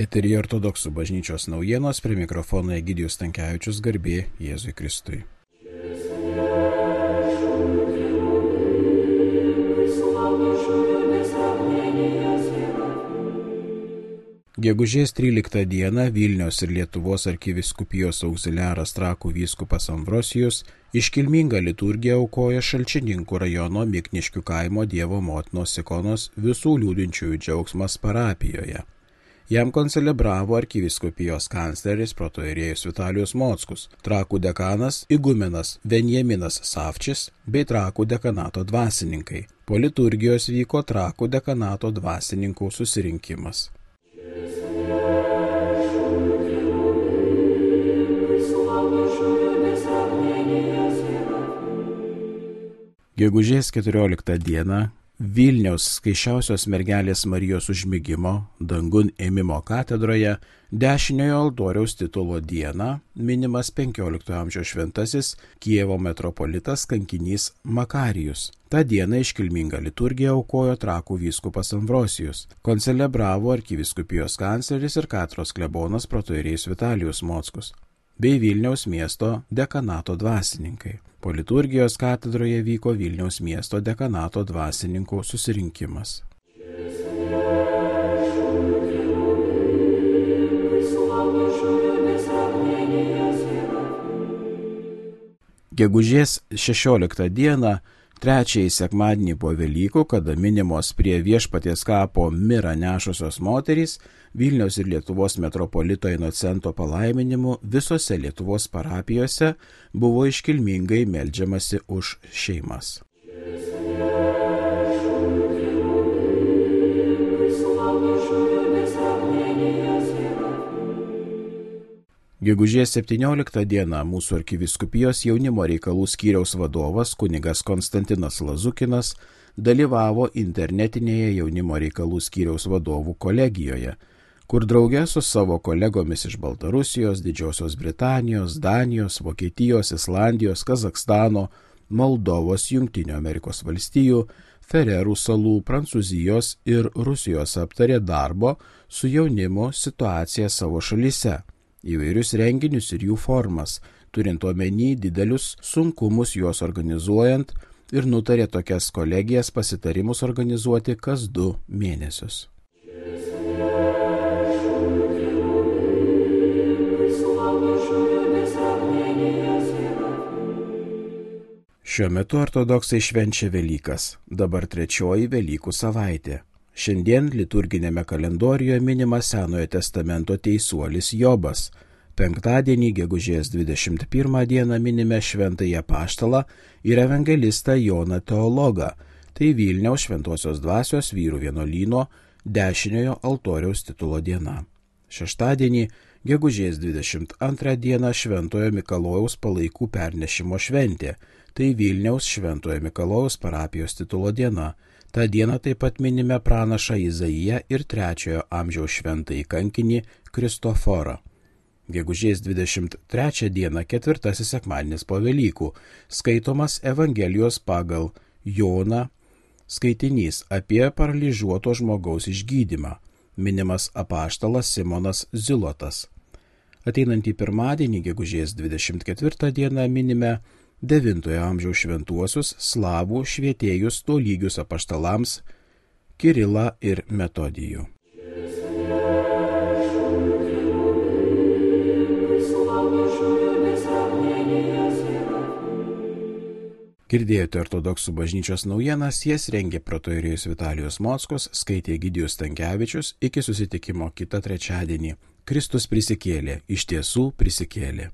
Eterija ortodoksų bažnyčios naujienos prie mikrofono Egidijus Tankievičius garbė Jėzui Kristui. Gegužės 13 dieną Vilniaus ir Lietuvos arkiviskupijos auxiliaras trakų vyskupas Ambrosijus iškilmingą liturgiją aukoja Šalčininkų rajono Mikniškių kaimo Dievo motinos ikonos visų liūdinčiųjų džiaugsmas parapijoje. Jam koncelebravo arkiviskupijos kancleris protoirėjus Vitalijus Mockus, trakų dekanas Igumenas Venjaminas Savčis bei trakų dekanato dvasininkai. Po liturgijos vyko trakų dekanato dvasininkų susirinkimas. Gegužės 14 dieną Vilniaus skaičiausios mergelės Marijos užmygimo dangun ėmimo katedroje dešiniojo altoriaus titulo dieną minimas 15 amžiaus šventasis Kievo metropolitas kankinys Makarijus. Ta diena iškilminga liturgija aukojo trakų vyskupas Ambrosijus, koncelebravo arkiviskupijos kancleris ir katros klebonas protoirėjus Vitalijus Mockus bei Vilniaus miesto dekanato dvasininkai. Po liturgijos katedroje vyko Vilniaus miesto dekanato dvasininkų susirinkimas. Gegužės 16 dieną trečiąjį sekmadienį po Velykų, kada minimos prie viešpaties kapo mirą nešusios moterys, Vilniaus ir Lietuvos metropolito Inocento palaiminimu visose Lietuvos parapijose buvo iškilmingai melžiamasi už šeimas. Gegužės 17 dieną mūsų arkiviskupijos jaunimo reikalų skyriaus vadovas kunigas Konstantinas Lazukinas dalyvavo internetinėje jaunimo reikalų skyriaus vadovų kolegijoje, kur draugė su savo kolegomis iš Baltarusijos, Didžiosios Britanijos, Danijos, Vokietijos, Islandijos, Kazakstano, Moldovos, Junktinio Amerikos valstijų, Fererų salų, Prancūzijos ir Rusijos aptarė darbo su jaunimu situaciją savo šalyse įvairius renginius ir jų formas, turint omeny didelius sunkumus juos organizuojant ir nutarė tokias kolegijas pasitarimus organizuoti kas du mėnesius. Šiuo metu ortodoksai švenčia Velykas, dabar trečioji Velykų savaitė. Šiandien liturginėme kalendorijoje minimas Senojo testamento teisuolis Jobas. Penktadienį, gegužės 21 dieną minime šventąją paštalą ir evangelistą Joną Teologą. Tai Vilniaus šventosios dvasios vyrų vienolyno dešiniojo altoriaus titulo diena. Šeštadienį, gegužės 22 dieną Šventojo Mikalojaus palaikų pernešimo šventė. Tai Vilniaus Šventojo Mikalojaus parapijos titulo diena. Ta diena taip pat minime pranašą Izaiją ir trečiojo amžiaus šventąjį kankinį Kristoforą. Gegužės 23 dieną ketvirtasis sekmadienis po Velykų skaitomas Evangelijos pagal Joną skaitinys apie paralyžiuoto žmogaus išgydymą, minimas apaštalas Simonas Zilotas. Ateinantį pirmadienį, gegužės 24 dieną, minime IX amžiaus šventuosius slavų švietėjus tolygius apaštalams Kirilą ir Metodijų. Girdėjote ortodoksų bažnyčios naujienas, jas rengė protoirijus Vitalijus Mockos, skaitė Gidijus Tankievičius, iki susitikimo kitą trečiadienį. Kristus prisikėlė, iš tiesų prisikėlė.